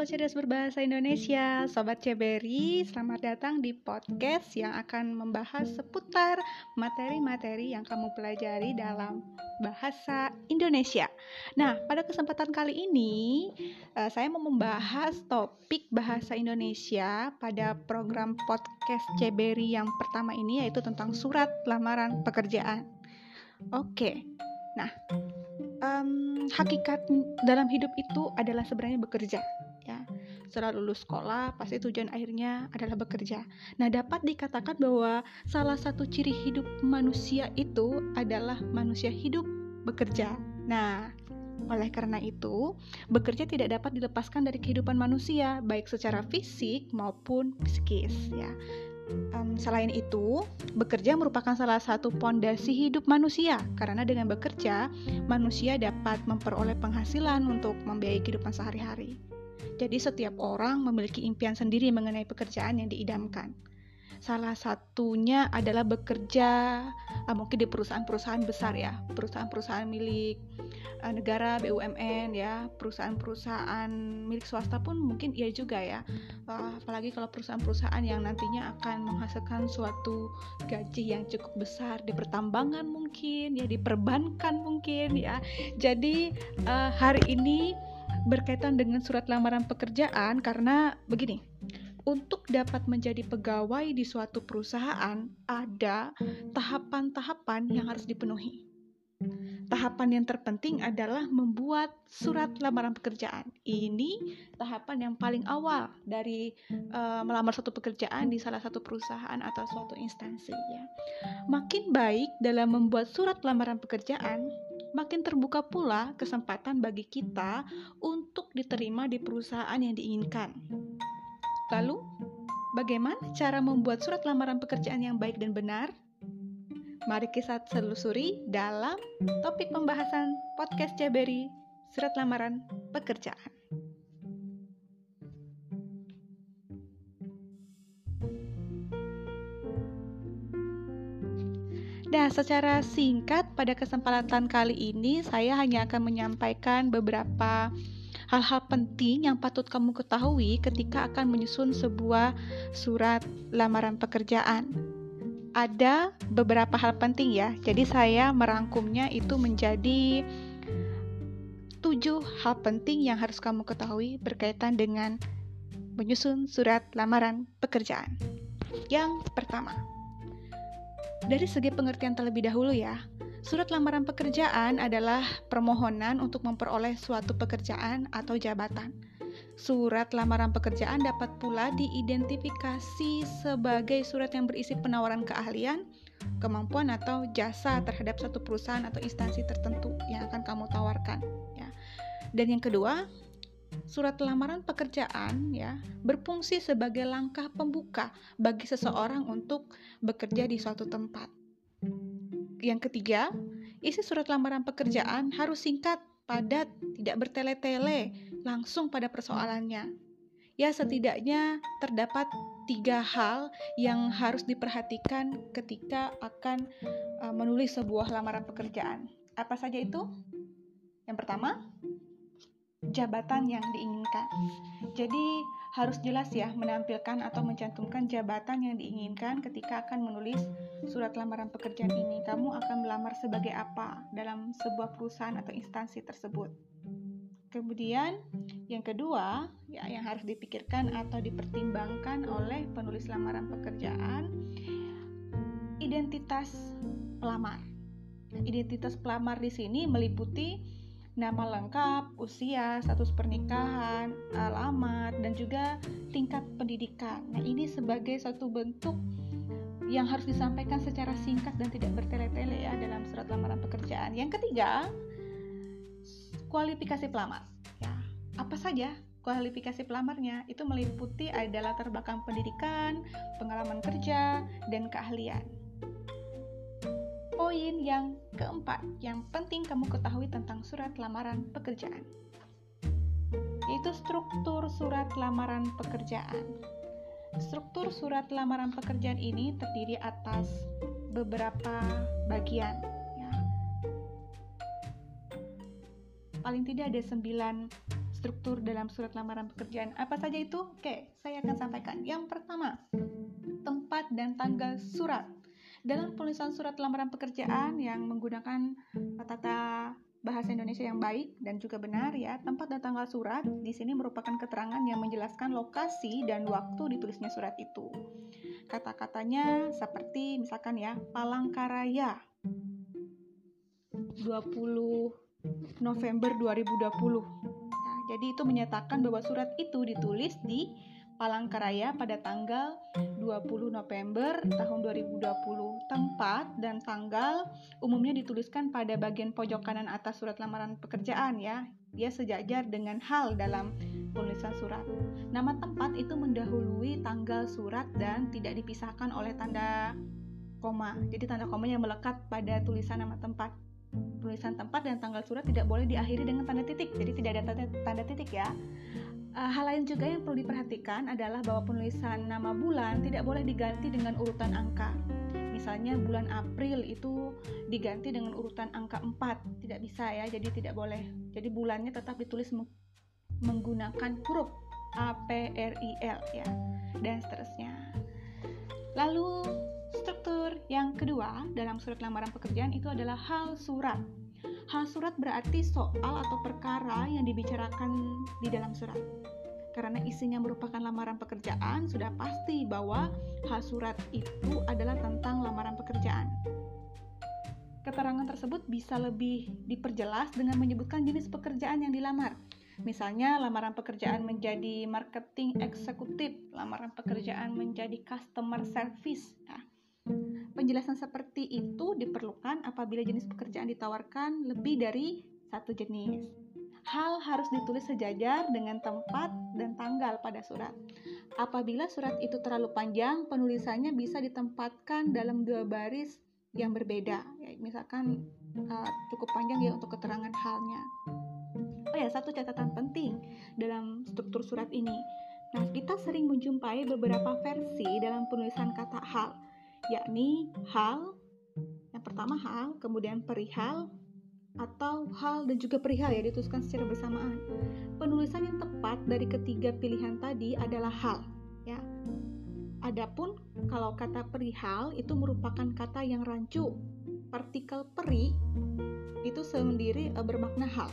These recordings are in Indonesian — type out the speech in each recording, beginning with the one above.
Sobat Cerdas Berbahasa Indonesia, Sobat Ceberi, selamat datang di podcast yang akan membahas seputar materi-materi yang kamu pelajari dalam bahasa Indonesia. Nah, pada kesempatan kali ini, uh, saya mau membahas topik bahasa Indonesia pada program podcast Ceberi yang pertama ini, yaitu tentang surat lamaran pekerjaan. Oke, nah um, hakikat dalam hidup itu adalah sebenarnya bekerja setelah lulus sekolah pasti tujuan akhirnya adalah bekerja. Nah dapat dikatakan bahwa salah satu ciri hidup manusia itu adalah manusia hidup bekerja. Nah oleh karena itu, bekerja tidak dapat dilepaskan dari kehidupan manusia, baik secara fisik maupun psikis. Ya, Um, selain itu, bekerja merupakan salah satu pondasi hidup manusia. Karena dengan bekerja, manusia dapat memperoleh penghasilan untuk membiayai kehidupan sehari-hari. Jadi setiap orang memiliki impian sendiri mengenai pekerjaan yang diidamkan. Salah satunya adalah bekerja uh, mungkin di perusahaan-perusahaan besar ya, perusahaan-perusahaan milik uh, negara, BUMN ya, perusahaan-perusahaan milik swasta pun mungkin iya juga ya. Uh, apalagi kalau perusahaan-perusahaan yang nantinya akan menghasilkan suatu gaji yang cukup besar di pertambangan mungkin ya, di perbankan mungkin ya. Jadi uh, hari ini berkaitan dengan surat lamaran pekerjaan karena begini untuk dapat menjadi pegawai di suatu perusahaan, ada tahapan-tahapan yang harus dipenuhi. Tahapan yang terpenting adalah membuat surat lamaran pekerjaan. Ini tahapan yang paling awal dari uh, melamar suatu pekerjaan di salah satu perusahaan atau suatu instansi. Ya. Makin baik dalam membuat surat lamaran pekerjaan, makin terbuka pula kesempatan bagi kita untuk diterima di perusahaan yang diinginkan. Lalu, bagaimana cara membuat surat lamaran pekerjaan yang baik dan benar? Mari kita telusuri dalam topik pembahasan podcast Jaberi, surat lamaran pekerjaan. Nah, secara singkat pada kesempatan kali ini saya hanya akan menyampaikan beberapa hal-hal penting yang patut kamu ketahui ketika akan menyusun sebuah surat lamaran pekerjaan. Ada beberapa hal penting ya, jadi saya merangkumnya itu menjadi tujuh hal penting yang harus kamu ketahui berkaitan dengan menyusun surat lamaran pekerjaan. Yang pertama, dari segi pengertian terlebih dahulu ya, Surat lamaran pekerjaan adalah permohonan untuk memperoleh suatu pekerjaan atau jabatan. Surat lamaran pekerjaan dapat pula diidentifikasi sebagai surat yang berisi penawaran keahlian, kemampuan atau jasa terhadap satu perusahaan atau instansi tertentu yang akan kamu tawarkan. Ya. Dan yang kedua, surat lamaran pekerjaan ya berfungsi sebagai langkah pembuka bagi seseorang untuk bekerja di suatu tempat. Yang ketiga, isi surat lamaran pekerjaan harus singkat, padat, tidak bertele-tele, langsung pada persoalannya. Ya, setidaknya terdapat tiga hal yang harus diperhatikan ketika akan uh, menulis sebuah lamaran pekerjaan. Apa saja itu? Yang pertama, jabatan yang diinginkan. Jadi, harus jelas ya menampilkan atau mencantumkan jabatan yang diinginkan ketika akan menulis surat lamaran pekerjaan ini. Kamu akan melamar sebagai apa dalam sebuah perusahaan atau instansi tersebut. Kemudian yang kedua, ya yang harus dipikirkan atau dipertimbangkan oleh penulis lamaran pekerjaan identitas pelamar. Identitas pelamar di sini meliputi nama lengkap, usia, status pernikahan, alamat, dan juga tingkat pendidikan. Nah, ini sebagai satu bentuk yang harus disampaikan secara singkat dan tidak bertele-tele ya dalam surat lamaran pekerjaan. Yang ketiga, kualifikasi pelamar. Ya, apa saja kualifikasi pelamarnya? Itu meliputi adalah latar pendidikan, pengalaman kerja, dan keahlian poin yang keempat yang penting kamu ketahui tentang surat lamaran pekerjaan, yaitu struktur surat lamaran pekerjaan. Struktur surat lamaran pekerjaan ini terdiri atas beberapa bagian. Ya. Paling tidak ada sembilan struktur dalam surat lamaran pekerjaan. Apa saja itu? Oke, saya akan sampaikan. Yang pertama, tempat dan tanggal surat. Dalam penulisan surat lamaran pekerjaan yang menggunakan tata bahasa Indonesia yang baik dan juga benar ya, tempat dan tanggal surat di sini merupakan keterangan yang menjelaskan lokasi dan waktu ditulisnya surat itu. Kata-katanya seperti misalkan ya, Palangkaraya 20 November 2020. Nah, jadi itu menyatakan bahwa surat itu ditulis di Palangkaraya pada tanggal 20 November tahun 2020. Tempat dan tanggal umumnya dituliskan pada bagian pojok kanan atas surat lamaran pekerjaan ya. Dia sejajar dengan hal dalam penulisan surat. Nama tempat itu mendahului tanggal surat dan tidak dipisahkan oleh tanda koma. Jadi tanda koma yang melekat pada tulisan nama tempat tulisan tempat dan tanggal surat tidak boleh diakhiri dengan tanda titik. Jadi tidak ada tanda, tanda titik ya. Uh, hal lain juga yang perlu diperhatikan adalah bahwa penulisan nama bulan tidak boleh diganti dengan urutan angka. Misalnya bulan April itu diganti dengan urutan angka 4, tidak bisa ya, jadi tidak boleh. Jadi bulannya tetap ditulis menggunakan huruf A, P, R, I, L ya, dan seterusnya. Lalu struktur yang kedua dalam surat lamaran pekerjaan itu adalah hal surat. Hal surat berarti soal atau perkara yang dibicarakan di dalam surat. Karena isinya merupakan lamaran pekerjaan, sudah pasti bahwa hal surat itu adalah tentang lamaran pekerjaan. Keterangan tersebut bisa lebih diperjelas dengan menyebutkan jenis pekerjaan yang dilamar. Misalnya, lamaran pekerjaan menjadi marketing eksekutif, lamaran pekerjaan menjadi customer service. Nah, Penjelasan seperti itu diperlukan apabila jenis pekerjaan ditawarkan lebih dari satu jenis. Hal harus ditulis sejajar dengan tempat dan tanggal pada surat. Apabila surat itu terlalu panjang, penulisannya bisa ditempatkan dalam dua baris yang berbeda. Ya, misalkan uh, cukup panjang ya untuk keterangan halnya. Oh ya, satu catatan penting dalam struktur surat ini. Nah, kita sering menjumpai beberapa versi dalam penulisan kata hal yakni hal, yang pertama hal, kemudian perihal, atau hal dan juga perihal ya dituliskan secara bersamaan. Penulisan yang tepat dari ketiga pilihan tadi adalah hal, ya. Adapun kalau kata perihal itu merupakan kata yang rancu. Partikel peri itu sendiri uh, bermakna hal.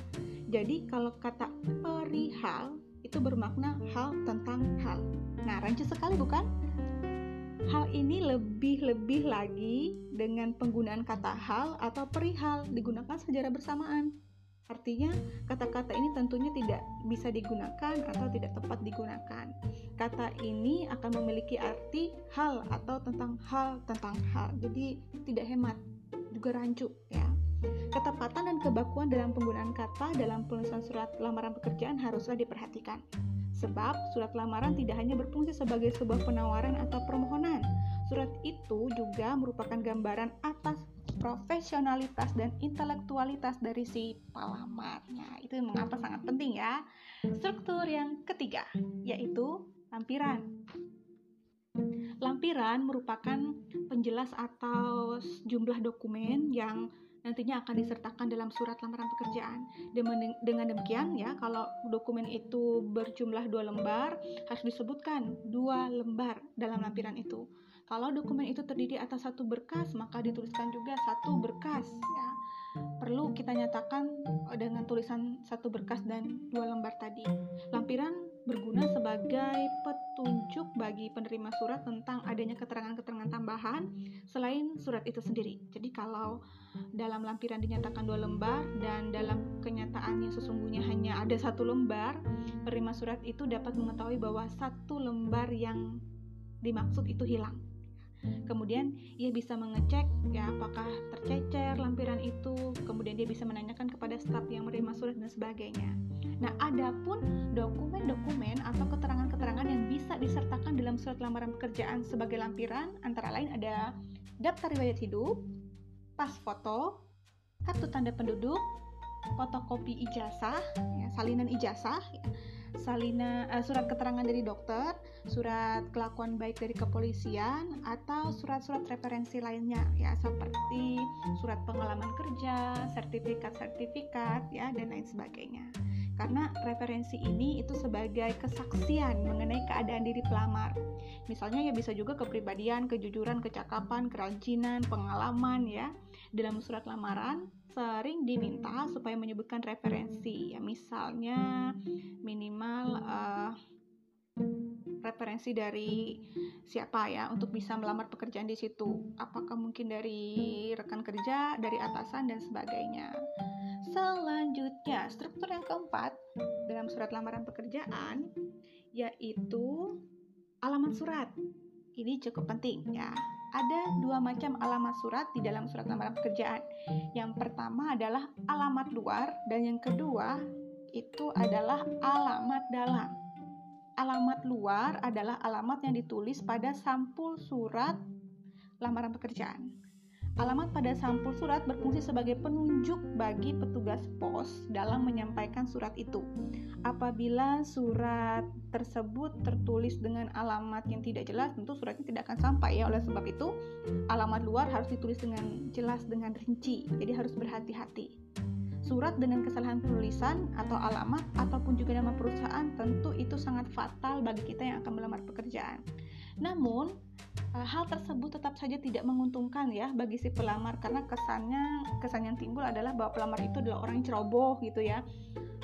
Jadi kalau kata perihal itu bermakna hal tentang hal. Nah, rancu sekali bukan? Hal ini lebih-lebih lagi dengan penggunaan kata hal atau perihal digunakan secara bersamaan. Artinya, kata-kata ini tentunya tidak bisa digunakan atau tidak tepat digunakan. Kata ini akan memiliki arti hal atau tentang hal tentang hal. Jadi, tidak hemat, juga rancu ya. Ketepatan dan kebakuan dalam penggunaan kata dalam penulisan surat lamaran pekerjaan haruslah diperhatikan. Sebab surat lamaran tidak hanya berfungsi sebagai sebuah penawaran atau permohonan. Itu juga merupakan gambaran atas profesionalitas dan intelektualitas dari si pelamarnya. Itu mengapa sangat penting ya. Struktur yang ketiga yaitu lampiran. Lampiran merupakan penjelas atau jumlah dokumen yang nantinya akan disertakan dalam surat lamaran pekerjaan. Dengan demikian ya, kalau dokumen itu berjumlah dua lembar, harus disebutkan dua lembar dalam lampiran itu. Kalau dokumen itu terdiri atas satu berkas, maka dituliskan juga satu berkas ya. Perlu kita nyatakan dengan tulisan satu berkas dan dua lembar tadi. Lampiran berguna sebagai petunjuk bagi penerima surat tentang adanya keterangan-keterangan tambahan selain surat itu sendiri. Jadi kalau dalam lampiran dinyatakan dua lembar dan dalam kenyataannya sesungguhnya hanya ada satu lembar, penerima surat itu dapat mengetahui bahwa satu lembar yang dimaksud itu hilang. Kemudian ia bisa mengecek ya apakah tercecer lampiran itu, kemudian dia bisa menanyakan kepada staf yang menerima surat dan sebagainya. Nah, adapun dokumen-dokumen atau keterangan-keterangan yang bisa disertakan dalam surat lamaran pekerjaan sebagai lampiran antara lain ada daftar riwayat hidup, pas foto, kartu tanda penduduk, fotokopi ijazah, ya, salinan ijazah, ya, salina uh, surat keterangan dari dokter, surat kelakuan baik dari kepolisian atau surat-surat referensi lainnya ya seperti surat pengalaman kerja, sertifikat-sertifikat ya dan lain sebagainya. karena referensi ini itu sebagai kesaksian mengenai keadaan diri pelamar. Misalnya ya bisa juga kepribadian, kejujuran, kecakapan, kerajinan, pengalaman ya. Dalam surat lamaran sering diminta supaya menyebutkan referensi ya misalnya minimal uh, referensi dari siapa ya untuk bisa melamar pekerjaan di situ. Apakah mungkin dari rekan kerja, dari atasan dan sebagainya. Selanjutnya, struktur yang keempat dalam surat lamaran pekerjaan yaitu alamat surat. Ini cukup penting ya. Ada dua macam alamat surat di dalam surat lamaran pekerjaan. Yang pertama adalah alamat luar dan yang kedua itu adalah alamat dalam. Alamat luar adalah alamat yang ditulis pada sampul surat lamaran pekerjaan. Alamat pada sampul surat berfungsi sebagai penunjuk bagi petugas pos dalam menyampaikan surat itu. Apabila surat tersebut tertulis dengan alamat yang tidak jelas, tentu suratnya tidak akan sampai ya. Oleh sebab itu, alamat luar harus ditulis dengan jelas dengan rinci. Jadi harus berhati-hati. Surat dengan kesalahan penulisan atau alamat ataupun juga nama perusahaan tentu itu sangat fatal bagi kita yang akan melamar pekerjaan. Namun, hal tersebut tetap saja tidak menguntungkan ya bagi si pelamar karena kesannya kesan yang timbul adalah bahwa pelamar itu adalah orang yang ceroboh gitu ya.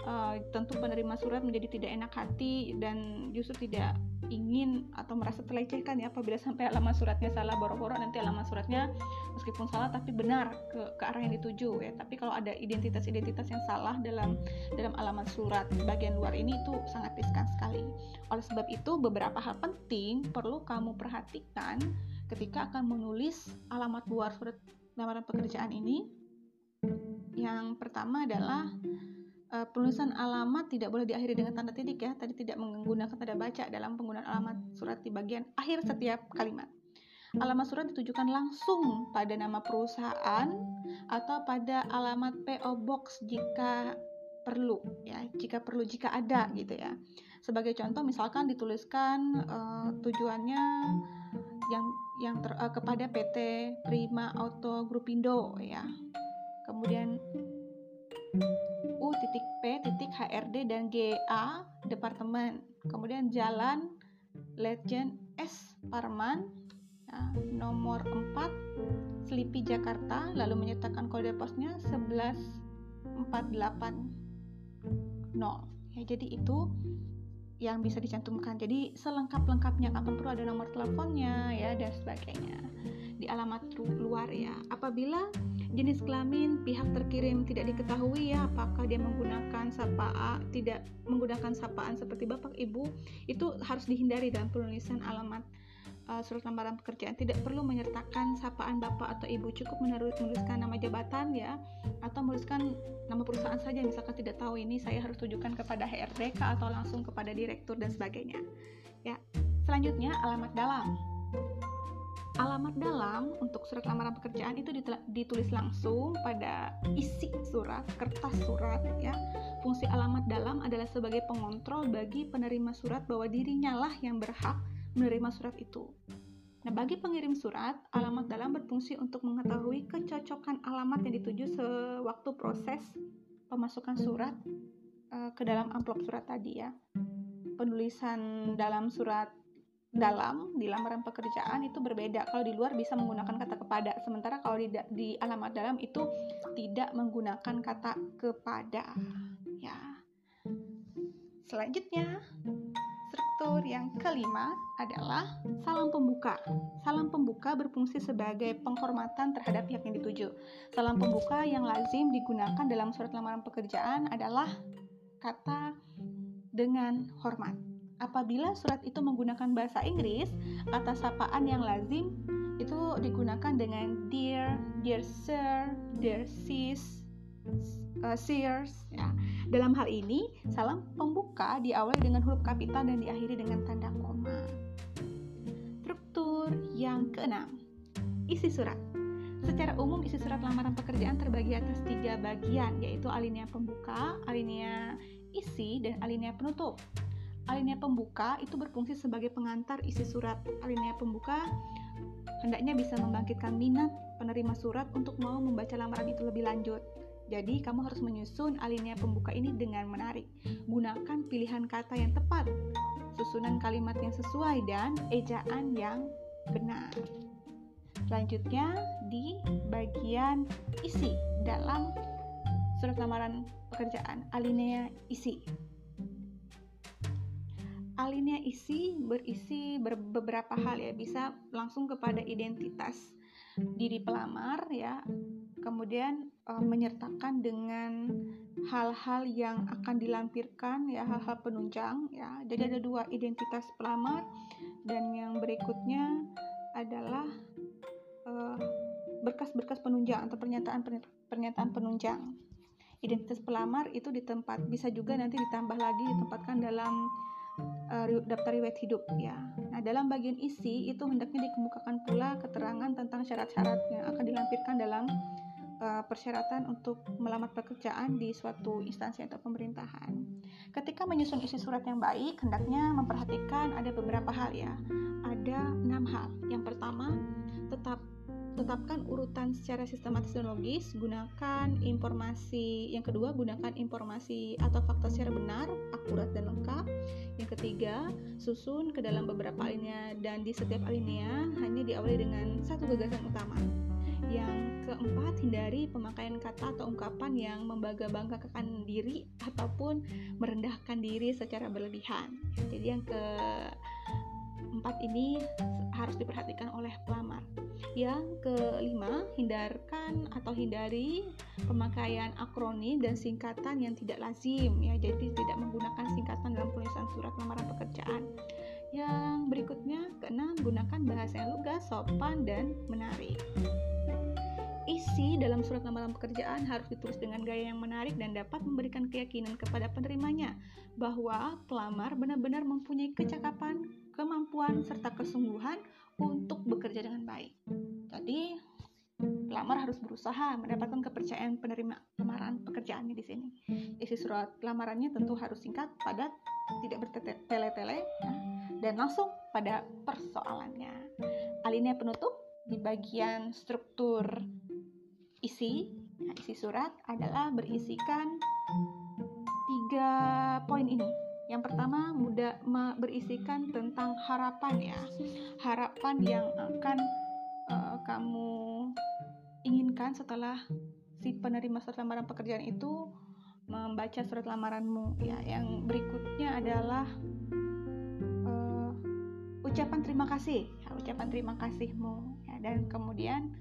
Uh, tentu penerima surat menjadi tidak enak hati dan justru tidak ingin atau merasa terlecehkan ya apabila sampai alamat suratnya salah boro-boro nanti alamat suratnya meskipun salah tapi benar ke, ke arah yang dituju ya. Tapi kalau ada identitas-identitas yang salah dalam dalam alamat surat bagian luar ini itu sangat riskan sekali. Oleh sebab itu beberapa hal penting perlu kamu perhatikan ketika akan menulis alamat luar surat lamaran pekerjaan ini yang pertama adalah uh, penulisan alamat tidak boleh diakhiri dengan tanda titik ya. Tadi tidak menggunakan tanda baca dalam penggunaan alamat surat di bagian akhir setiap kalimat. Alamat surat ditujukan langsung pada nama perusahaan atau pada alamat PO Box jika perlu ya, jika perlu jika ada gitu ya. Sebagai contoh misalkan dituliskan uh, tujuannya yang yang ter, uh, kepada PT Prima Auto Grupindo ya. Kemudian U titik P titik HRD dan GA departemen kemudian jalan Legend S Parman ya, nomor 4 Selipi Jakarta lalu menyertakan kode posnya 11480 ya jadi itu yang bisa dicantumkan. Jadi selengkap-lengkapnya akan perlu ada nomor teleponnya ya dan sebagainya. Di alamat luar ya. Apabila jenis kelamin pihak terkirim tidak diketahui ya apakah dia menggunakan sapaan tidak menggunakan sapaan seperti bapak ibu itu harus dihindari dalam penulisan alamat uh, surat lamaran pekerjaan tidak perlu menyertakan sapaan bapak atau ibu. Cukup menuliskan nama jabatan ya. Atau menuliskan nama perusahaan saja misalkan tidak tahu ini saya harus tujukan kepada HRD atau langsung kepada direktur dan sebagainya. Ya selanjutnya alamat dalam. Alamat dalam untuk surat lamaran pekerjaan itu ditulis langsung pada isi surat, kertas surat ya. Fungsi alamat dalam adalah sebagai pengontrol bagi penerima surat bahwa dirinya lah yang berhak menerima surat itu. Nah, bagi pengirim surat, alamat dalam berfungsi untuk mengetahui kecocokan alamat yang dituju sewaktu proses pemasukan surat uh, ke dalam amplop surat tadi ya. Penulisan dalam surat dalam di lamaran pekerjaan itu berbeda. Kalau di luar bisa menggunakan kata kepada, sementara kalau di, di alamat dalam itu tidak menggunakan kata kepada. Ya. Selanjutnya, struktur yang kelima adalah salam pembuka. Salam pembuka berfungsi sebagai penghormatan terhadap pihak yang dituju. Salam pembuka yang lazim digunakan dalam surat lamaran pekerjaan adalah kata dengan hormat. Apabila surat itu menggunakan bahasa Inggris, kata sapaan yang lazim itu digunakan dengan dear, dear sir, dear sis, uh, sirs. Ya. Dalam hal ini, salam pembuka diawali dengan huruf kapital dan diakhiri dengan tanda koma. Struktur yang keenam, isi surat. Secara umum, isi surat lamaran pekerjaan terbagi atas tiga bagian, yaitu alinea pembuka, alinea isi, dan alinea penutup. Alinea pembuka itu berfungsi sebagai pengantar isi surat. Alinea pembuka hendaknya bisa membangkitkan minat penerima surat untuk mau membaca lamaran itu lebih lanjut. Jadi, kamu harus menyusun alinea pembuka ini dengan menarik. Gunakan pilihan kata yang tepat, susunan kalimat yang sesuai, dan ejaan yang benar. Selanjutnya, di bagian isi dalam surat lamaran pekerjaan, alinea isi. Alinea isi berisi beberapa hal ya, bisa langsung kepada identitas diri pelamar ya, kemudian e, menyertakan dengan hal-hal yang akan dilampirkan ya hal-hal penunjang ya. Jadi ada dua identitas pelamar dan yang berikutnya adalah berkas berkas-berkas penunjang atau pernyataan pernyataan penunjang. Identitas pelamar itu di tempat bisa juga nanti ditambah lagi ditempatkan dalam uh, daftar riwayat hidup ya. Nah, dalam bagian isi itu hendaknya dikemukakan pula keterangan tentang syarat-syarat yang akan dilampirkan dalam uh, persyaratan untuk melamar pekerjaan di suatu instansi atau pemerintahan. Ketika menyusun isi surat yang baik, hendaknya memperhatikan ada beberapa hal ya. Ada enam hal. Yang pertama, tetap tetapkan urutan secara sistematis dan logis, gunakan informasi. Yang kedua, gunakan informasi atau fakta secara benar, akurat dan lengkap. Yang ketiga, susun ke dalam beberapa alinea dan di setiap alinea hanya diawali dengan satu gagasan utama. Yang keempat, hindari pemakaian kata atau ungkapan yang membangga-banggakan diri ataupun merendahkan diri secara berlebihan. Jadi yang keempat ini harus diperhatikan oleh pelamar. Yang kelima, hindarkan atau hindari pemakaian akronim dan singkatan yang tidak lazim ya. Jadi tidak menggunakan singkatan dalam penulisan surat lamaran pekerjaan. Yang berikutnya, keenam, gunakan bahasa yang lugas, sopan, dan menarik. Isi dalam surat lamaran pekerjaan harus ditulis dengan gaya yang menarik dan dapat memberikan keyakinan kepada penerimanya bahwa pelamar benar-benar mempunyai kecakapan, kemampuan, serta kesungguhan untuk bekerja dengan baik. Jadi, pelamar harus berusaha mendapatkan kepercayaan penerima lamaran pekerjaannya di sini. Isi surat lamarannya tentu harus singkat, padat, tidak bertele-tele, dan langsung pada persoalannya. Alinea penutup di bagian struktur isi, nah, isi surat adalah berisikan tiga poin ini yang pertama mudah berisikan tentang harapan ya, harapan yang akan uh, kamu inginkan setelah si penerima surat lamaran pekerjaan itu membaca surat lamaranmu ya. Yang berikutnya adalah uh, ucapan terima kasih, ya, ucapan terima kasihmu ya, dan kemudian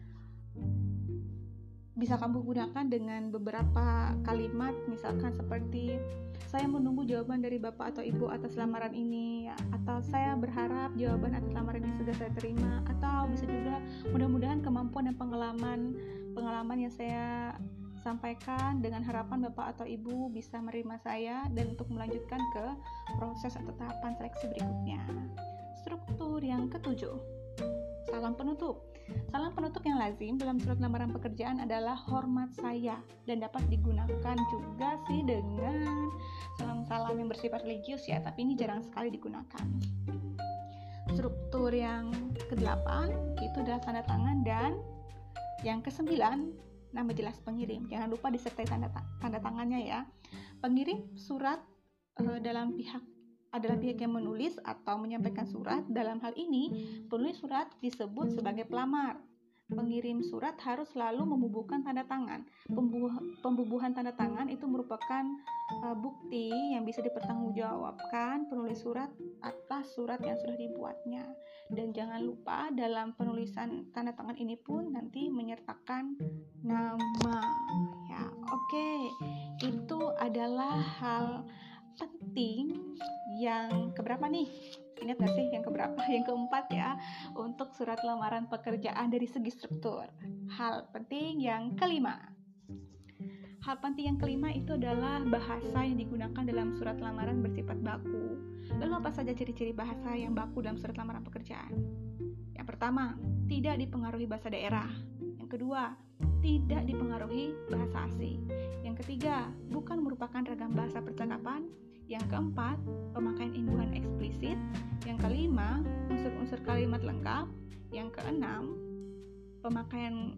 bisa kamu gunakan dengan beberapa kalimat misalkan seperti saya menunggu jawaban dari bapak atau ibu atas lamaran ini ya. atau saya berharap jawaban atas lamaran ini sudah saya terima atau bisa juga mudah-mudahan kemampuan dan pengalaman pengalaman yang saya sampaikan dengan harapan bapak atau ibu bisa menerima saya dan untuk melanjutkan ke proses atau tahapan seleksi berikutnya struktur yang ketujuh salam penutup Salam penutup yang lazim dalam surat lamaran pekerjaan adalah hormat saya dan dapat digunakan juga sih dengan salam-salam yang bersifat religius ya, tapi ini jarang sekali digunakan. Struktur yang kedelapan itu adalah tanda tangan dan yang kesembilan nama jelas pengirim. Jangan lupa disertai tanda tanda tangannya ya. Pengirim surat uh, dalam pihak adalah pihak yang menulis atau menyampaikan surat. Dalam hal ini, penulis surat disebut sebagai pelamar. Pengirim surat harus selalu membubuhkan tanda tangan. pembubuhan tanda tangan itu merupakan uh, bukti yang bisa dipertanggungjawabkan penulis surat atas surat yang sudah dibuatnya. Dan jangan lupa dalam penulisan tanda tangan ini pun nanti menyertakan nama. Ya, oke. Okay. Itu adalah hal penting yang keberapa nih? Ingat gak sih yang keberapa? Yang keempat ya untuk surat lamaran pekerjaan dari segi struktur. Hal penting yang kelima. Hal penting yang kelima itu adalah bahasa yang digunakan dalam surat lamaran bersifat baku. Lalu apa saja ciri-ciri bahasa yang baku dalam surat lamaran pekerjaan? Yang pertama, tidak dipengaruhi bahasa daerah. Yang kedua, tidak dipengaruhi bahasa asing. Yang ketiga, bukan merupakan ragam bahasa percakapan. Yang keempat, pemakaian imbuhan eksplisit. Yang kelima, unsur-unsur kalimat lengkap. Yang keenam, pemakaian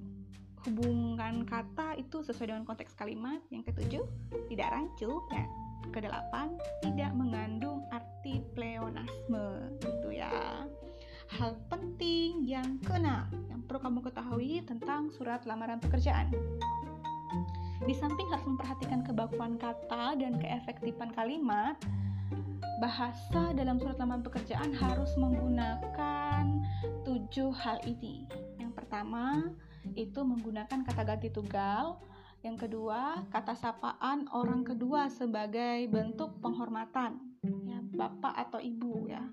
hubungan kata itu sesuai dengan konteks kalimat. Yang ketujuh, tidak rancu. Ya, kedelapan, tidak mengandung arti pleonasme gitu ya. Hal penting yang keenam yang perlu kamu ketahui tentang surat lamaran pekerjaan. Di samping harus memperhatikan kebakuan kata dan keefektifan kalimat, bahasa dalam surat lamaran pekerjaan harus menggunakan tujuh hal ini. Yang pertama, itu menggunakan kata ganti tunggal. Yang kedua, kata sapaan orang kedua sebagai bentuk penghormatan, ya, bapak atau ibu ya.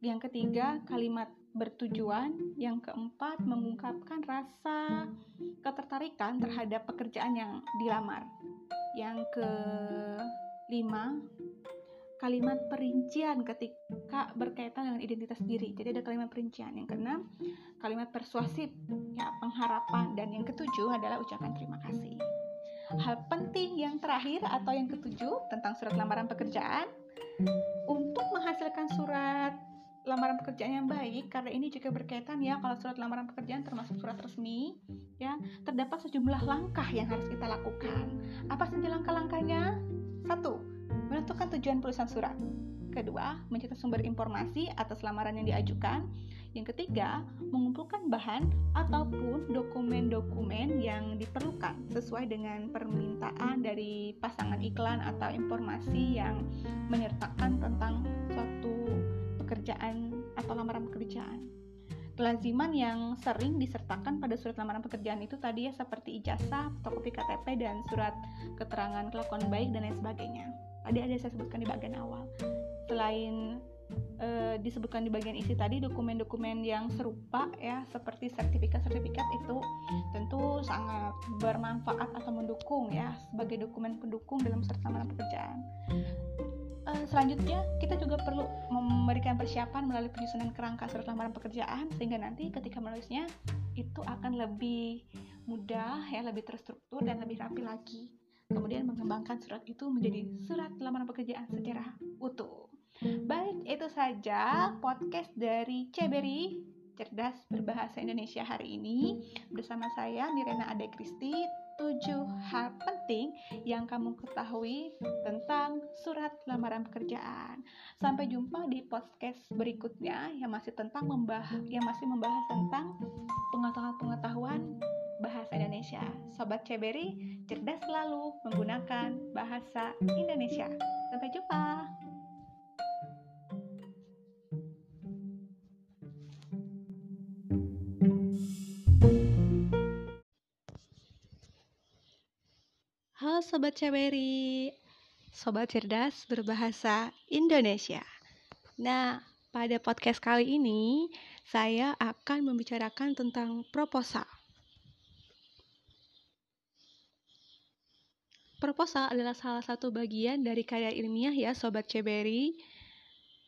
Yang ketiga, kalimat bertujuan. Yang keempat, mengungkapkan rasa ketertarikan terhadap pekerjaan yang dilamar. Yang kelima, kalimat perincian ketika berkaitan dengan identitas diri. Jadi ada kalimat perincian. Yang keenam, kalimat persuasif, ya pengharapan dan yang ketujuh adalah ucapan terima kasih. Hal penting yang terakhir atau yang ketujuh tentang surat lamaran pekerjaan untuk menghasilkan surat lamaran pekerjaan yang baik karena ini juga berkaitan ya kalau surat lamaran pekerjaan termasuk surat resmi ya terdapat sejumlah langkah yang harus kita lakukan apa saja langkah-langkahnya satu menentukan tujuan penulisan surat. Kedua, mencetak sumber informasi atas lamaran yang diajukan. Yang ketiga, mengumpulkan bahan ataupun dokumen-dokumen yang diperlukan sesuai dengan permintaan dari pasangan iklan atau informasi yang menyertakan tentang suatu pekerjaan atau lamaran pekerjaan. Kelaziman yang sering disertakan pada surat lamaran pekerjaan itu tadi ya seperti ijazah, fotokopi KTP, dan surat keterangan kelakuan baik dan lain sebagainya. Tadi ada saya sebutkan di bagian awal. Selain e, disebutkan di bagian isi tadi dokumen-dokumen yang serupa ya seperti sertifikat-sertifikat itu tentu sangat bermanfaat atau mendukung ya sebagai dokumen pendukung dalam serta pekerjaan e, selanjutnya kita juga perlu memberikan persiapan melalui penyusunan kerangka surat lamaran pekerjaan sehingga nanti ketika menulisnya itu akan lebih mudah ya lebih terstruktur dan lebih rapi lagi kemudian mengembangkan surat itu menjadi surat lamaran pekerjaan secara utuh. Baik, itu saja podcast dari Ceberi Cerdas Berbahasa Indonesia hari ini bersama saya Nirena Ade Kristi. Tujuh hal penting yang kamu ketahui tentang surat lamaran pekerjaan. Sampai jumpa di podcast berikutnya yang masih tentang membahas yang masih membahas tentang pengetahuan-pengetahuan bahasa Indonesia. Sobat Ceberi, cerdas selalu menggunakan bahasa Indonesia. Sampai jumpa. Sobat Ceberi, Sobat Cerdas berbahasa Indonesia. Nah, pada podcast kali ini saya akan membicarakan tentang proposal. Proposal adalah salah satu bagian dari karya ilmiah ya Sobat Ceberi.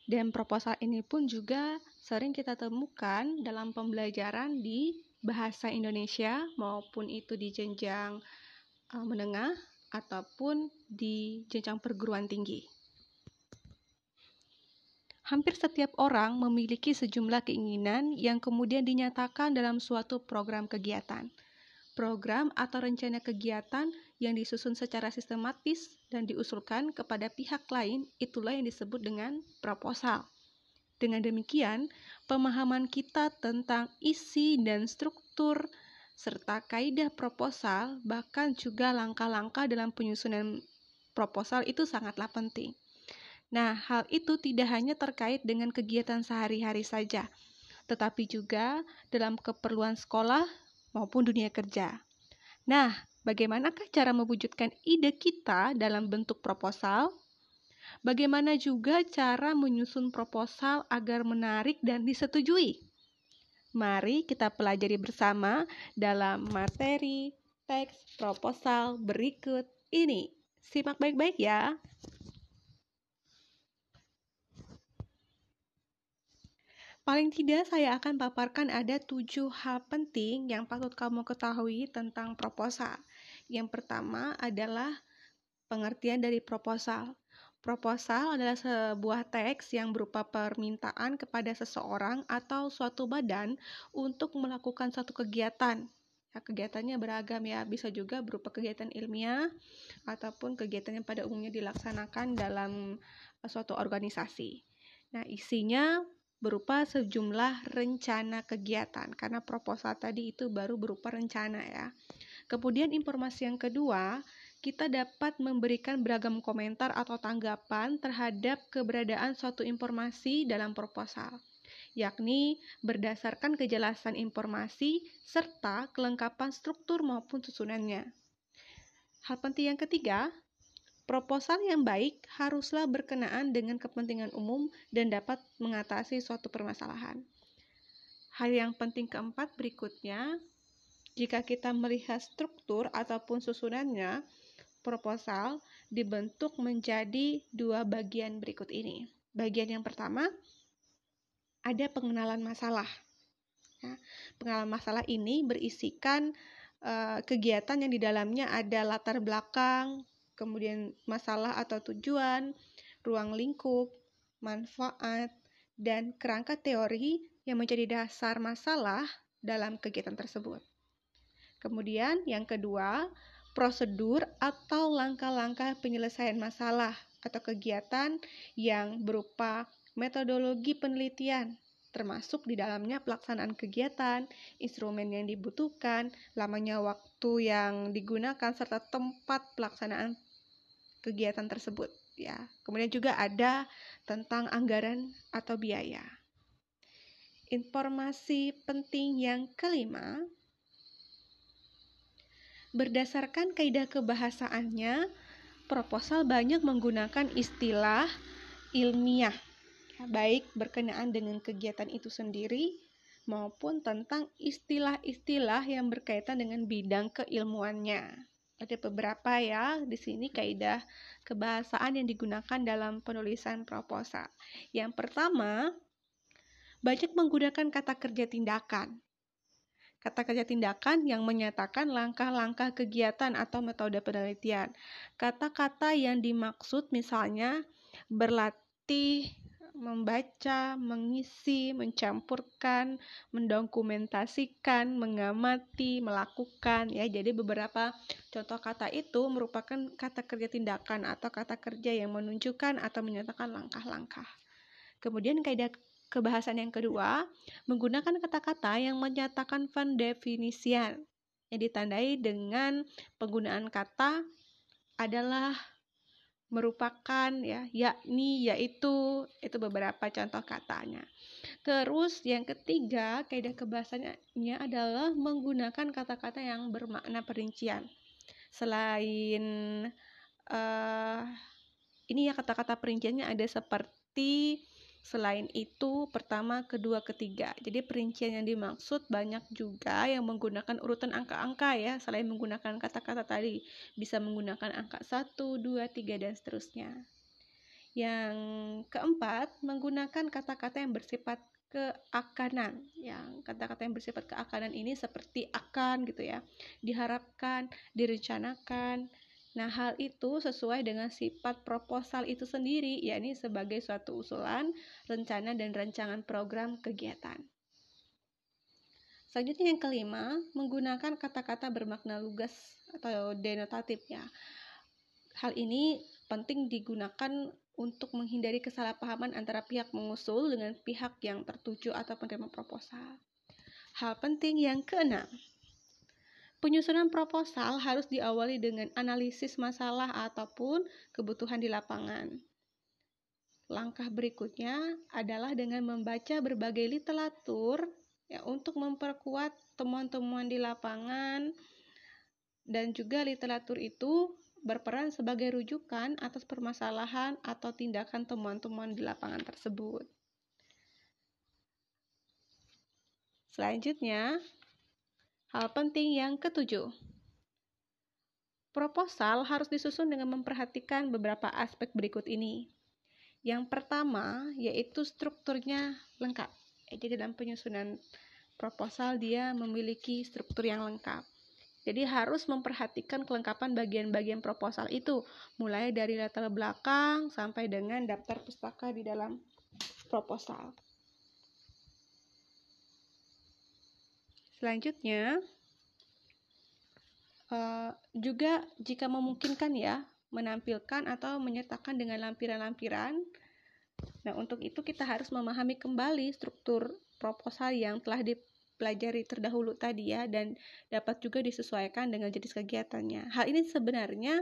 Dan proposal ini pun juga sering kita temukan dalam pembelajaran di bahasa Indonesia maupun itu di jenjang uh, menengah ataupun di jenjang perguruan tinggi. Hampir setiap orang memiliki sejumlah keinginan yang kemudian dinyatakan dalam suatu program kegiatan. Program atau rencana kegiatan yang disusun secara sistematis dan diusulkan kepada pihak lain, itulah yang disebut dengan proposal. Dengan demikian, pemahaman kita tentang isi dan struktur serta kaidah proposal, bahkan juga langkah-langkah dalam penyusunan proposal itu sangatlah penting. Nah, hal itu tidak hanya terkait dengan kegiatan sehari-hari saja, tetapi juga dalam keperluan sekolah maupun dunia kerja. Nah, Bagaimanakah cara mewujudkan ide kita dalam bentuk proposal? Bagaimana juga cara menyusun proposal agar menarik dan disetujui? Mari kita pelajari bersama dalam materi teks proposal berikut ini. Simak baik-baik ya. Paling tidak saya akan paparkan ada tujuh hal penting yang patut kamu ketahui tentang proposal. Yang pertama adalah pengertian dari proposal. Proposal adalah sebuah teks yang berupa permintaan kepada seseorang atau suatu badan untuk melakukan suatu kegiatan. Ya, kegiatannya beragam ya, bisa juga berupa kegiatan ilmiah ataupun kegiatan yang pada umumnya dilaksanakan dalam uh, suatu organisasi. Nah, isinya berupa sejumlah rencana kegiatan karena proposal tadi itu baru berupa rencana ya. Kemudian informasi yang kedua, kita dapat memberikan beragam komentar atau tanggapan terhadap keberadaan suatu informasi dalam proposal yakni berdasarkan kejelasan informasi serta kelengkapan struktur maupun susunannya. Hal penting yang ketiga, proposal yang baik haruslah berkenaan dengan kepentingan umum dan dapat mengatasi suatu permasalahan. Hal yang penting keempat berikutnya, jika kita melihat struktur ataupun susunannya, proposal dibentuk menjadi dua bagian berikut ini. Bagian yang pertama, ada pengenalan masalah. Ya, pengenalan masalah ini berisikan uh, kegiatan yang di dalamnya ada latar belakang, kemudian masalah atau tujuan, ruang lingkup, manfaat, dan kerangka teori yang menjadi dasar masalah dalam kegiatan tersebut. Kemudian yang kedua, prosedur atau langkah-langkah penyelesaian masalah atau kegiatan yang berupa metodologi penelitian, termasuk di dalamnya pelaksanaan kegiatan, instrumen yang dibutuhkan, lamanya waktu yang digunakan, serta tempat pelaksanaan kegiatan tersebut. Ya, kemudian juga ada tentang anggaran atau biaya. Informasi penting yang kelima, berdasarkan kaidah kebahasaannya, proposal banyak menggunakan istilah ilmiah baik berkenaan dengan kegiatan itu sendiri maupun tentang istilah-istilah yang berkaitan dengan bidang keilmuannya. Ada beberapa ya di sini kaidah kebahasaan yang digunakan dalam penulisan proposal. Yang pertama, banyak menggunakan kata kerja tindakan. Kata kerja tindakan yang menyatakan langkah-langkah kegiatan atau metode penelitian. Kata-kata yang dimaksud misalnya berlatih membaca, mengisi, mencampurkan, mendokumentasikan, mengamati, melakukan ya. Jadi beberapa contoh kata itu merupakan kata kerja tindakan atau kata kerja yang menunjukkan atau menyatakan langkah-langkah. Kemudian kaidah kebahasan yang kedua, menggunakan kata-kata yang menyatakan pendefinisian yang ditandai dengan penggunaan kata adalah merupakan ya yakni yaitu itu beberapa contoh katanya. Terus yang ketiga kaidah kebahasannya adalah menggunakan kata-kata yang bermakna perincian. Selain uh, ini ya kata-kata perinciannya ada seperti Selain itu, pertama, kedua, ketiga. Jadi perincian yang dimaksud banyak juga yang menggunakan urutan angka-angka ya, selain menggunakan kata-kata tadi. Bisa menggunakan angka 1, 2, 3, dan seterusnya. Yang keempat, menggunakan kata-kata yang bersifat keakanan. Yang kata-kata yang bersifat keakanan ini seperti akan gitu ya. Diharapkan, direncanakan, Nah, hal itu sesuai dengan sifat proposal itu sendiri, yakni sebagai suatu usulan, rencana, dan rancangan program kegiatan. Selanjutnya yang kelima, menggunakan kata-kata bermakna lugas atau denotatif ya. Hal ini penting digunakan untuk menghindari kesalahpahaman antara pihak mengusul dengan pihak yang tertuju atau penerima proposal. Hal penting yang keenam, Penyusunan proposal harus diawali dengan analisis masalah ataupun kebutuhan di lapangan. Langkah berikutnya adalah dengan membaca berbagai literatur ya, untuk memperkuat temuan-temuan di lapangan dan juga literatur itu berperan sebagai rujukan atas permasalahan atau tindakan temuan-temuan di lapangan tersebut. Selanjutnya, Hal penting yang ketujuh, proposal harus disusun dengan memperhatikan beberapa aspek berikut ini. Yang pertama yaitu strukturnya lengkap. Jadi dalam penyusunan proposal dia memiliki struktur yang lengkap. Jadi harus memperhatikan kelengkapan bagian-bagian proposal itu, mulai dari latar belakang sampai dengan daftar pustaka di dalam proposal. Selanjutnya, Uh, juga jika memungkinkan ya menampilkan atau menyertakan dengan lampiran-lampiran. Nah, untuk itu kita harus memahami kembali struktur proposal yang telah dipelajari terdahulu tadi ya dan dapat juga disesuaikan dengan jenis kegiatannya. Hal ini sebenarnya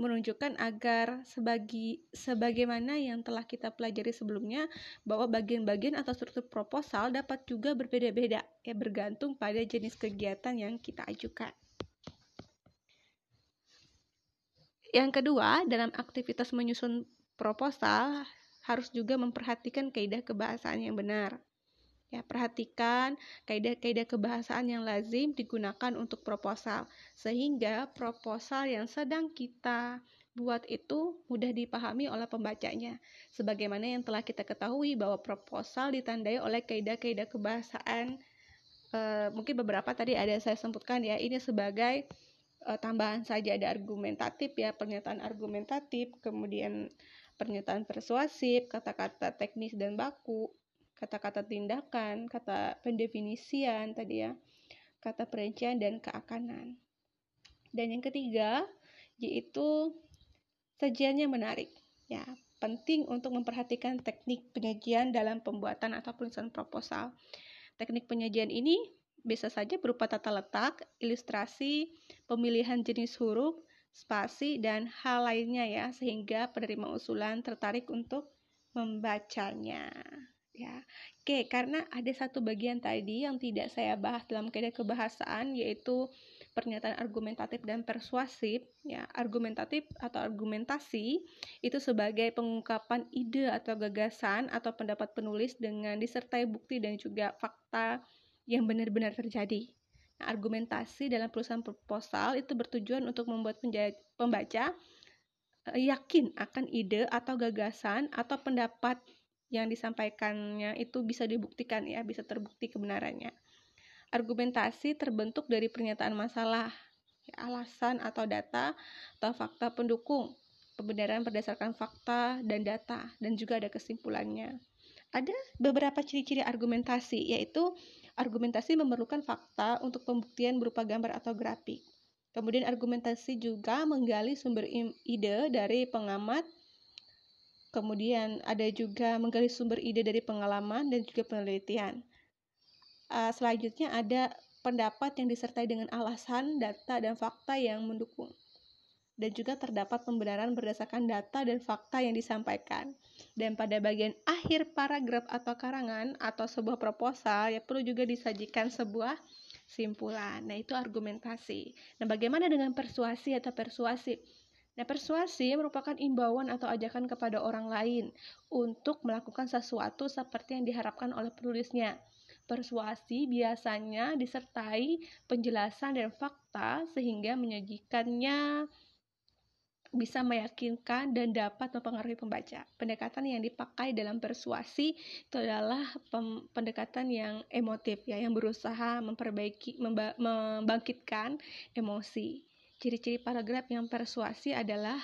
menunjukkan agar sebagi sebagaimana yang telah kita pelajari sebelumnya bahwa bagian-bagian atau struktur proposal dapat juga berbeda-beda ya bergantung pada jenis kegiatan yang kita ajukan. Yang kedua, dalam aktivitas menyusun proposal harus juga memperhatikan kaidah kebahasaan yang benar. Ya, perhatikan kaidah-kaidah kebahasaan yang lazim digunakan untuk proposal sehingga proposal yang sedang kita buat itu mudah dipahami oleh pembacanya. Sebagaimana yang telah kita ketahui bahwa proposal ditandai oleh kaidah-kaidah kebahasaan e, mungkin beberapa tadi ada saya sebutkan ya. Ini sebagai e, tambahan saja ada argumentatif ya, pernyataan argumentatif, kemudian pernyataan persuasif, kata-kata teknis dan baku, kata-kata tindakan, kata pendefinisian tadi ya, kata perincian dan keakanan. Dan yang ketiga yaitu sajiannya menarik. Ya, penting untuk memperhatikan teknik penyajian dalam pembuatan atau penulisan proposal. Teknik penyajian ini bisa saja berupa tata letak, ilustrasi, pemilihan jenis huruf, spasi, dan hal lainnya ya, sehingga penerima usulan tertarik untuk membacanya ya. Oke, karena ada satu bagian tadi yang tidak saya bahas dalam kaidah kebahasaan yaitu pernyataan argumentatif dan persuasif ya argumentatif atau argumentasi itu sebagai pengungkapan ide atau gagasan atau pendapat penulis dengan disertai bukti dan juga fakta yang benar-benar terjadi nah, argumentasi dalam perusahaan proposal itu bertujuan untuk membuat pembaca eh, yakin akan ide atau gagasan atau pendapat yang disampaikannya itu bisa dibuktikan ya, bisa terbukti kebenarannya. Argumentasi terbentuk dari pernyataan masalah, ya, alasan atau data atau fakta pendukung, pembenaran berdasarkan fakta dan data, dan juga ada kesimpulannya. Ada beberapa ciri-ciri argumentasi, yaitu argumentasi memerlukan fakta untuk pembuktian berupa gambar atau grafik. Kemudian argumentasi juga menggali sumber ide dari pengamat, Kemudian ada juga menggali sumber ide dari pengalaman dan juga penelitian. Uh, selanjutnya ada pendapat yang disertai dengan alasan, data, dan fakta yang mendukung. Dan juga terdapat pembenaran berdasarkan data dan fakta yang disampaikan. Dan pada bagian akhir paragraf atau karangan atau sebuah proposal ya perlu juga disajikan sebuah simpulan. Nah, itu argumentasi. Nah, bagaimana dengan persuasi atau persuasif? Nah, persuasi merupakan imbauan atau ajakan kepada orang lain untuk melakukan sesuatu seperti yang diharapkan oleh penulisnya. Persuasi biasanya disertai penjelasan dan fakta sehingga menyajikannya bisa meyakinkan dan dapat mempengaruhi pembaca. Pendekatan yang dipakai dalam persuasi itu adalah pendekatan yang emotif ya, yang berusaha memperbaiki membangkitkan emosi. Ciri-ciri paragraf yang persuasi adalah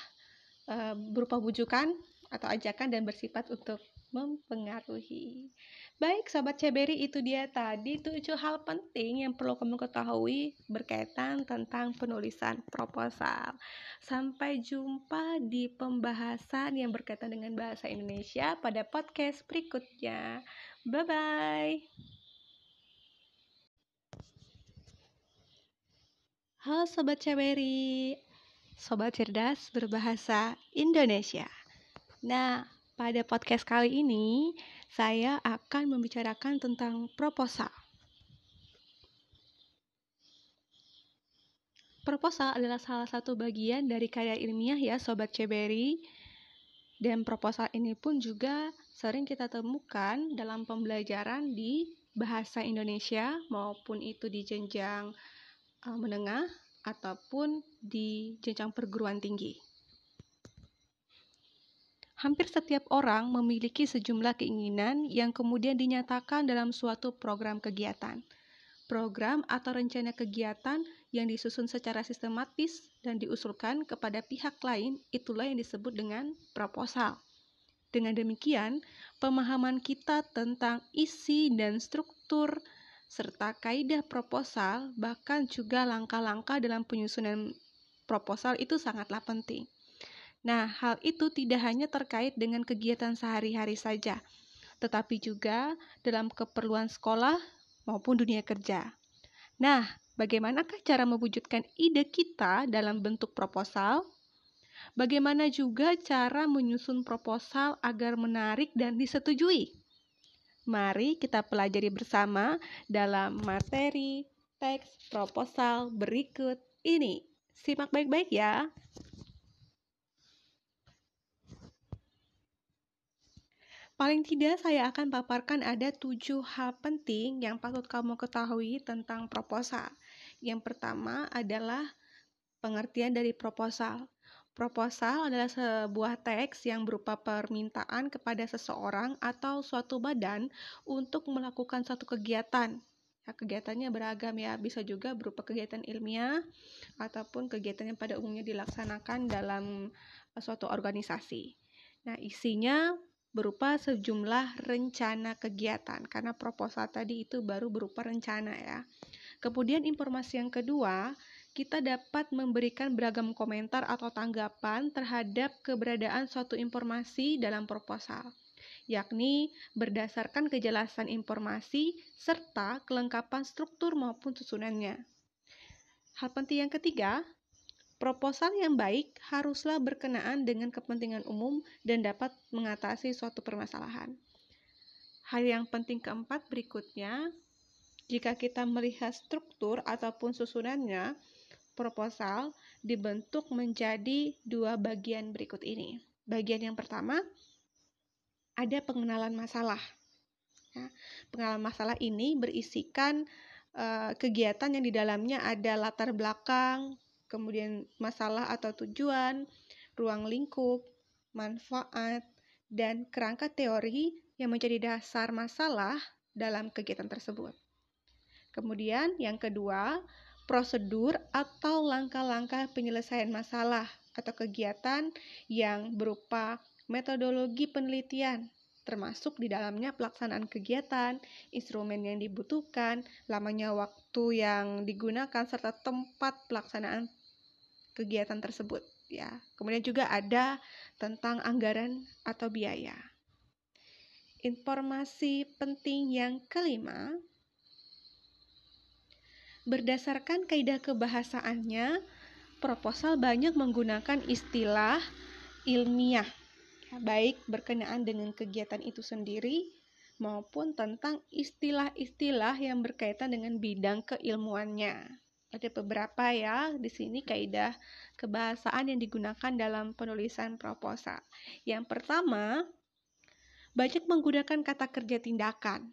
uh, berupa bujukan atau ajakan dan bersifat untuk mempengaruhi. Baik, Sobat Ceberi, itu dia tadi tujuh hal penting yang perlu kamu ketahui berkaitan tentang penulisan proposal. Sampai jumpa di pembahasan yang berkaitan dengan bahasa Indonesia pada podcast berikutnya. Bye-bye. Halo Sobat Ceberi, Sobat Cerdas berbahasa Indonesia. Nah, pada podcast kali ini saya akan membicarakan tentang proposal. Proposal adalah salah satu bagian dari karya ilmiah ya Sobat Ceberi. Dan proposal ini pun juga sering kita temukan dalam pembelajaran di bahasa Indonesia maupun itu di jenjang uh, menengah ataupun di jenjang perguruan tinggi. Hampir setiap orang memiliki sejumlah keinginan yang kemudian dinyatakan dalam suatu program kegiatan. Program atau rencana kegiatan yang disusun secara sistematis dan diusulkan kepada pihak lain itulah yang disebut dengan proposal. Dengan demikian, pemahaman kita tentang isi dan struktur serta kaidah proposal, bahkan juga langkah-langkah dalam penyusunan proposal itu sangatlah penting. Nah, hal itu tidak hanya terkait dengan kegiatan sehari-hari saja, tetapi juga dalam keperluan sekolah maupun dunia kerja. Nah, bagaimanakah cara mewujudkan ide kita dalam bentuk proposal? Bagaimana juga cara menyusun proposal agar menarik dan disetujui? Mari kita pelajari bersama dalam materi teks proposal berikut ini. Simak baik-baik ya. Paling tidak saya akan paparkan ada tujuh hal penting yang patut kamu ketahui tentang proposal. Yang pertama adalah pengertian dari proposal. Proposal adalah sebuah teks yang berupa permintaan kepada seseorang atau suatu badan untuk melakukan satu kegiatan. Ya, kegiatannya beragam ya, bisa juga berupa kegiatan ilmiah ataupun kegiatan yang pada umumnya dilaksanakan dalam eh, suatu organisasi. Nah, isinya berupa sejumlah rencana kegiatan karena proposal tadi itu baru berupa rencana ya. Kemudian informasi yang kedua kita dapat memberikan beragam komentar atau tanggapan terhadap keberadaan suatu informasi dalam proposal, yakni berdasarkan kejelasan informasi serta kelengkapan struktur maupun susunannya. Hal penting yang ketiga, proposal yang baik haruslah berkenaan dengan kepentingan umum dan dapat mengatasi suatu permasalahan. Hal yang penting keempat berikutnya, jika kita melihat struktur ataupun susunannya, proposal dibentuk menjadi dua bagian berikut ini. Bagian yang pertama ada pengenalan masalah. Ya, pengenalan masalah ini berisikan uh, kegiatan yang di dalamnya ada latar belakang, kemudian masalah atau tujuan, ruang lingkup, manfaat, dan kerangka teori yang menjadi dasar masalah dalam kegiatan tersebut. Kemudian yang kedua, prosedur atau langkah-langkah penyelesaian masalah atau kegiatan yang berupa metodologi penelitian, termasuk di dalamnya pelaksanaan kegiatan, instrumen yang dibutuhkan, lamanya waktu yang digunakan, serta tempat pelaksanaan kegiatan tersebut. Ya, kemudian juga ada tentang anggaran atau biaya. Informasi penting yang kelima Berdasarkan kaidah kebahasaannya, proposal banyak menggunakan istilah ilmiah, baik berkenaan dengan kegiatan itu sendiri maupun tentang istilah-istilah yang berkaitan dengan bidang keilmuannya. Ada beberapa ya di sini kaidah kebahasaan yang digunakan dalam penulisan proposal. Yang pertama, banyak menggunakan kata kerja tindakan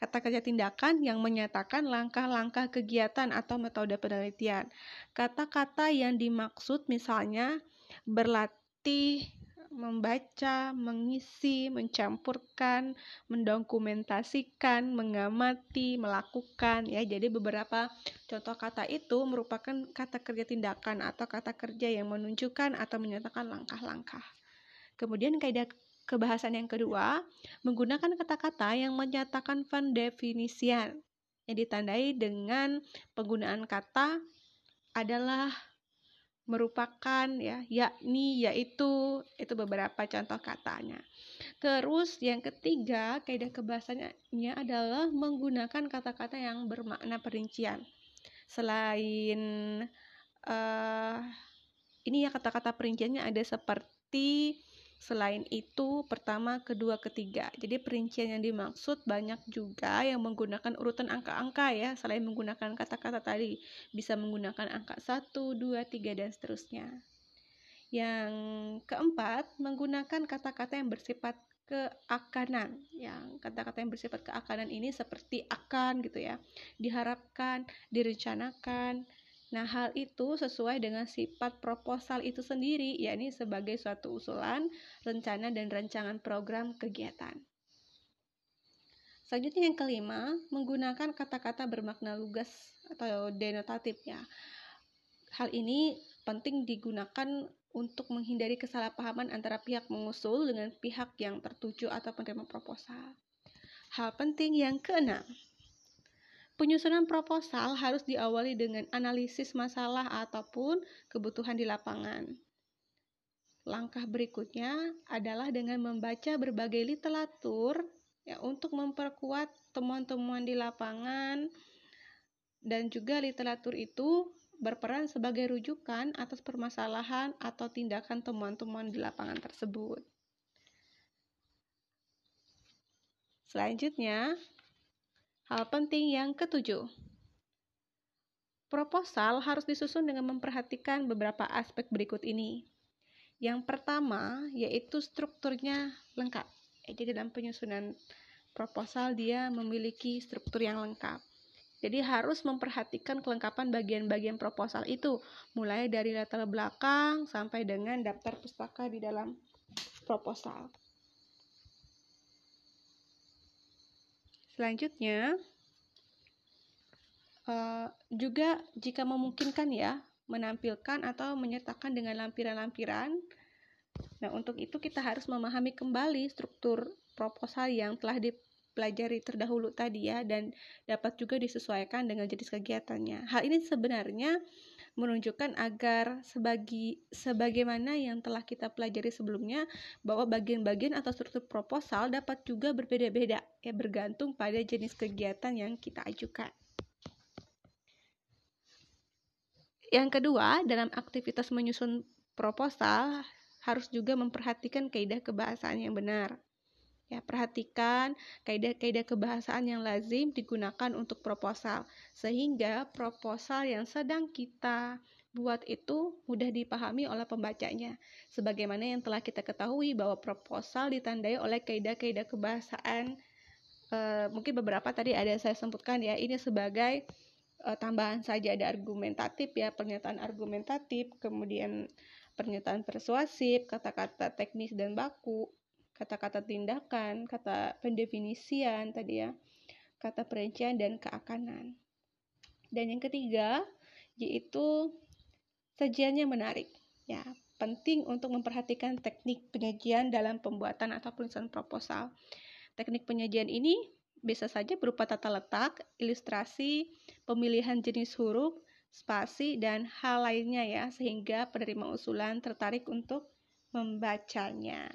kata kerja tindakan yang menyatakan langkah-langkah kegiatan atau metode penelitian. Kata-kata yang dimaksud misalnya berlatih, membaca, mengisi, mencampurkan, mendokumentasikan, mengamati, melakukan ya. Jadi beberapa contoh kata itu merupakan kata kerja tindakan atau kata kerja yang menunjukkan atau menyatakan langkah-langkah. Kemudian kaidah Kebahasan yang kedua, menggunakan kata-kata yang menyatakan pendefinisian yang ditandai dengan penggunaan kata adalah merupakan ya yakni yaitu itu beberapa contoh katanya. Terus yang ketiga, kaidah kebahasannya adalah menggunakan kata-kata yang bermakna perincian. Selain uh, ini ya kata-kata perinciannya ada seperti Selain itu, pertama, kedua, ketiga. Jadi perincian yang dimaksud banyak juga yang menggunakan urutan angka-angka ya, selain menggunakan kata-kata tadi. Bisa menggunakan angka 1, 2, 3, dan seterusnya. Yang keempat, menggunakan kata-kata yang bersifat keakanan. Yang kata-kata yang bersifat keakanan ini seperti akan gitu ya. Diharapkan, direncanakan, Nah, hal itu sesuai dengan sifat proposal itu sendiri, yakni sebagai suatu usulan, rencana, dan rancangan program kegiatan. Selanjutnya yang kelima, menggunakan kata-kata bermakna lugas atau denotatif ya. Hal ini penting digunakan untuk menghindari kesalahpahaman antara pihak mengusul dengan pihak yang tertuju atau penerima proposal. Hal penting yang keenam, Penyusunan proposal harus diawali dengan analisis masalah ataupun kebutuhan di lapangan. Langkah berikutnya adalah dengan membaca berbagai literatur ya untuk memperkuat temuan-temuan di lapangan dan juga literatur itu berperan sebagai rujukan atas permasalahan atau tindakan temuan-temuan di lapangan tersebut. Selanjutnya, hal penting yang ketujuh. Proposal harus disusun dengan memperhatikan beberapa aspek berikut ini. Yang pertama yaitu strukturnya lengkap. Jadi dalam penyusunan proposal dia memiliki struktur yang lengkap. Jadi harus memperhatikan kelengkapan bagian-bagian proposal itu, mulai dari latar belakang sampai dengan daftar pustaka di dalam proposal. Selanjutnya, uh, juga jika memungkinkan ya, menampilkan atau menyertakan dengan lampiran-lampiran. Nah, untuk itu kita harus memahami kembali struktur proposal yang telah di pelajari terdahulu tadi ya dan dapat juga disesuaikan dengan jenis kegiatannya. Hal ini sebenarnya menunjukkan agar sebagi sebagaimana yang telah kita pelajari sebelumnya bahwa bagian-bagian atau struktur proposal dapat juga berbeda-beda ya bergantung pada jenis kegiatan yang kita ajukan. Yang kedua, dalam aktivitas menyusun proposal harus juga memperhatikan kaidah kebahasaan yang benar. Ya, perhatikan kaidah-kaidah kebahasaan yang lazim digunakan untuk proposal, sehingga proposal yang sedang kita buat itu mudah dipahami oleh pembacanya. Sebagaimana yang telah kita ketahui bahwa proposal ditandai oleh kaidah-kaidah kebahasaan, e, mungkin beberapa tadi ada saya sebutkan ya, ini sebagai e, tambahan saja ada argumentatif ya, pernyataan argumentatif, kemudian pernyataan persuasif, kata-kata teknis dan baku, kata-kata tindakan, kata pendefinisian tadi ya, kata perincian dan keakanan. Dan yang ketiga, yaitu sajiannya menarik. Ya, penting untuk memperhatikan teknik penyajian dalam pembuatan atau penulisan proposal. Teknik penyajian ini bisa saja berupa tata letak, ilustrasi, pemilihan jenis huruf, spasi, dan hal lainnya ya, sehingga penerima usulan tertarik untuk membacanya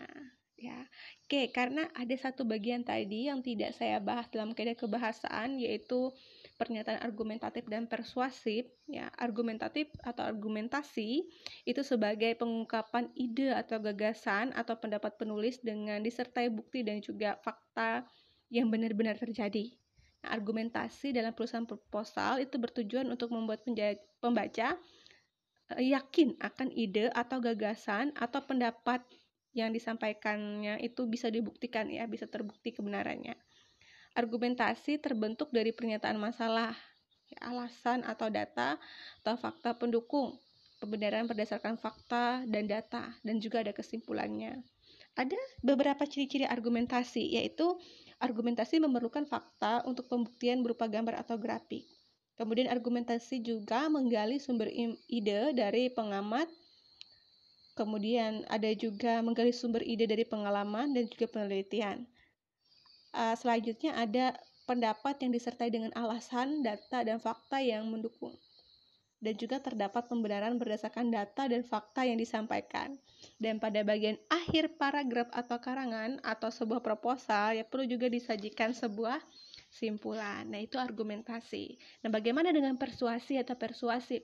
ya. Oke, karena ada satu bagian tadi yang tidak saya bahas dalam kaidah kebahasaan yaitu pernyataan argumentatif dan persuasif ya. Argumentatif atau argumentasi itu sebagai pengungkapan ide atau gagasan atau pendapat penulis dengan disertai bukti dan juga fakta yang benar-benar terjadi. Nah, argumentasi dalam perusahaan proposal itu bertujuan untuk membuat pembaca eh, yakin akan ide atau gagasan atau pendapat yang disampaikannya itu bisa dibuktikan ya, bisa terbukti kebenarannya. Argumentasi terbentuk dari pernyataan masalah, ya, alasan atau data atau fakta pendukung, pembenaran berdasarkan fakta dan data, dan juga ada kesimpulannya. Ada beberapa ciri-ciri argumentasi, yaitu argumentasi memerlukan fakta untuk pembuktian berupa gambar atau grafik. Kemudian argumentasi juga menggali sumber ide dari pengamat, Kemudian ada juga menggali sumber ide dari pengalaman dan juga penelitian. Uh, selanjutnya ada pendapat yang disertai dengan alasan, data, dan fakta yang mendukung. Dan juga terdapat pembenaran berdasarkan data dan fakta yang disampaikan. Dan pada bagian akhir paragraf atau karangan atau sebuah proposal ya perlu juga disajikan sebuah simpulan. Nah, itu argumentasi. Nah, bagaimana dengan persuasi atau persuasif?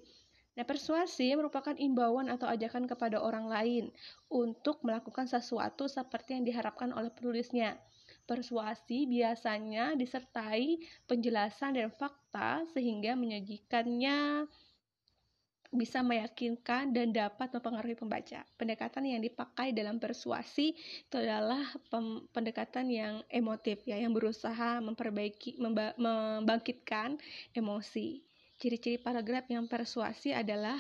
Nah, persuasi merupakan imbauan atau ajakan kepada orang lain untuk melakukan sesuatu seperti yang diharapkan oleh penulisnya. Persuasi biasanya disertai penjelasan dan fakta sehingga menyajikannya bisa meyakinkan dan dapat mempengaruhi pembaca. Pendekatan yang dipakai dalam persuasi itu adalah pendekatan yang emotif ya, yang berusaha memperbaiki membangkitkan emosi. Ciri-ciri paragraf yang persuasi adalah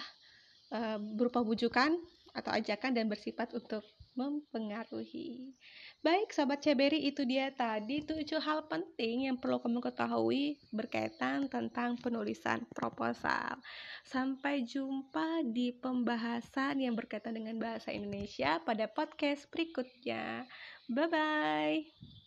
uh, berupa bujukan atau ajakan dan bersifat untuk mempengaruhi. Baik, sahabat Ceberi, itu dia tadi tujuh hal penting yang perlu kamu ketahui berkaitan tentang penulisan proposal. Sampai jumpa di pembahasan yang berkaitan dengan bahasa Indonesia pada podcast berikutnya. Bye bye.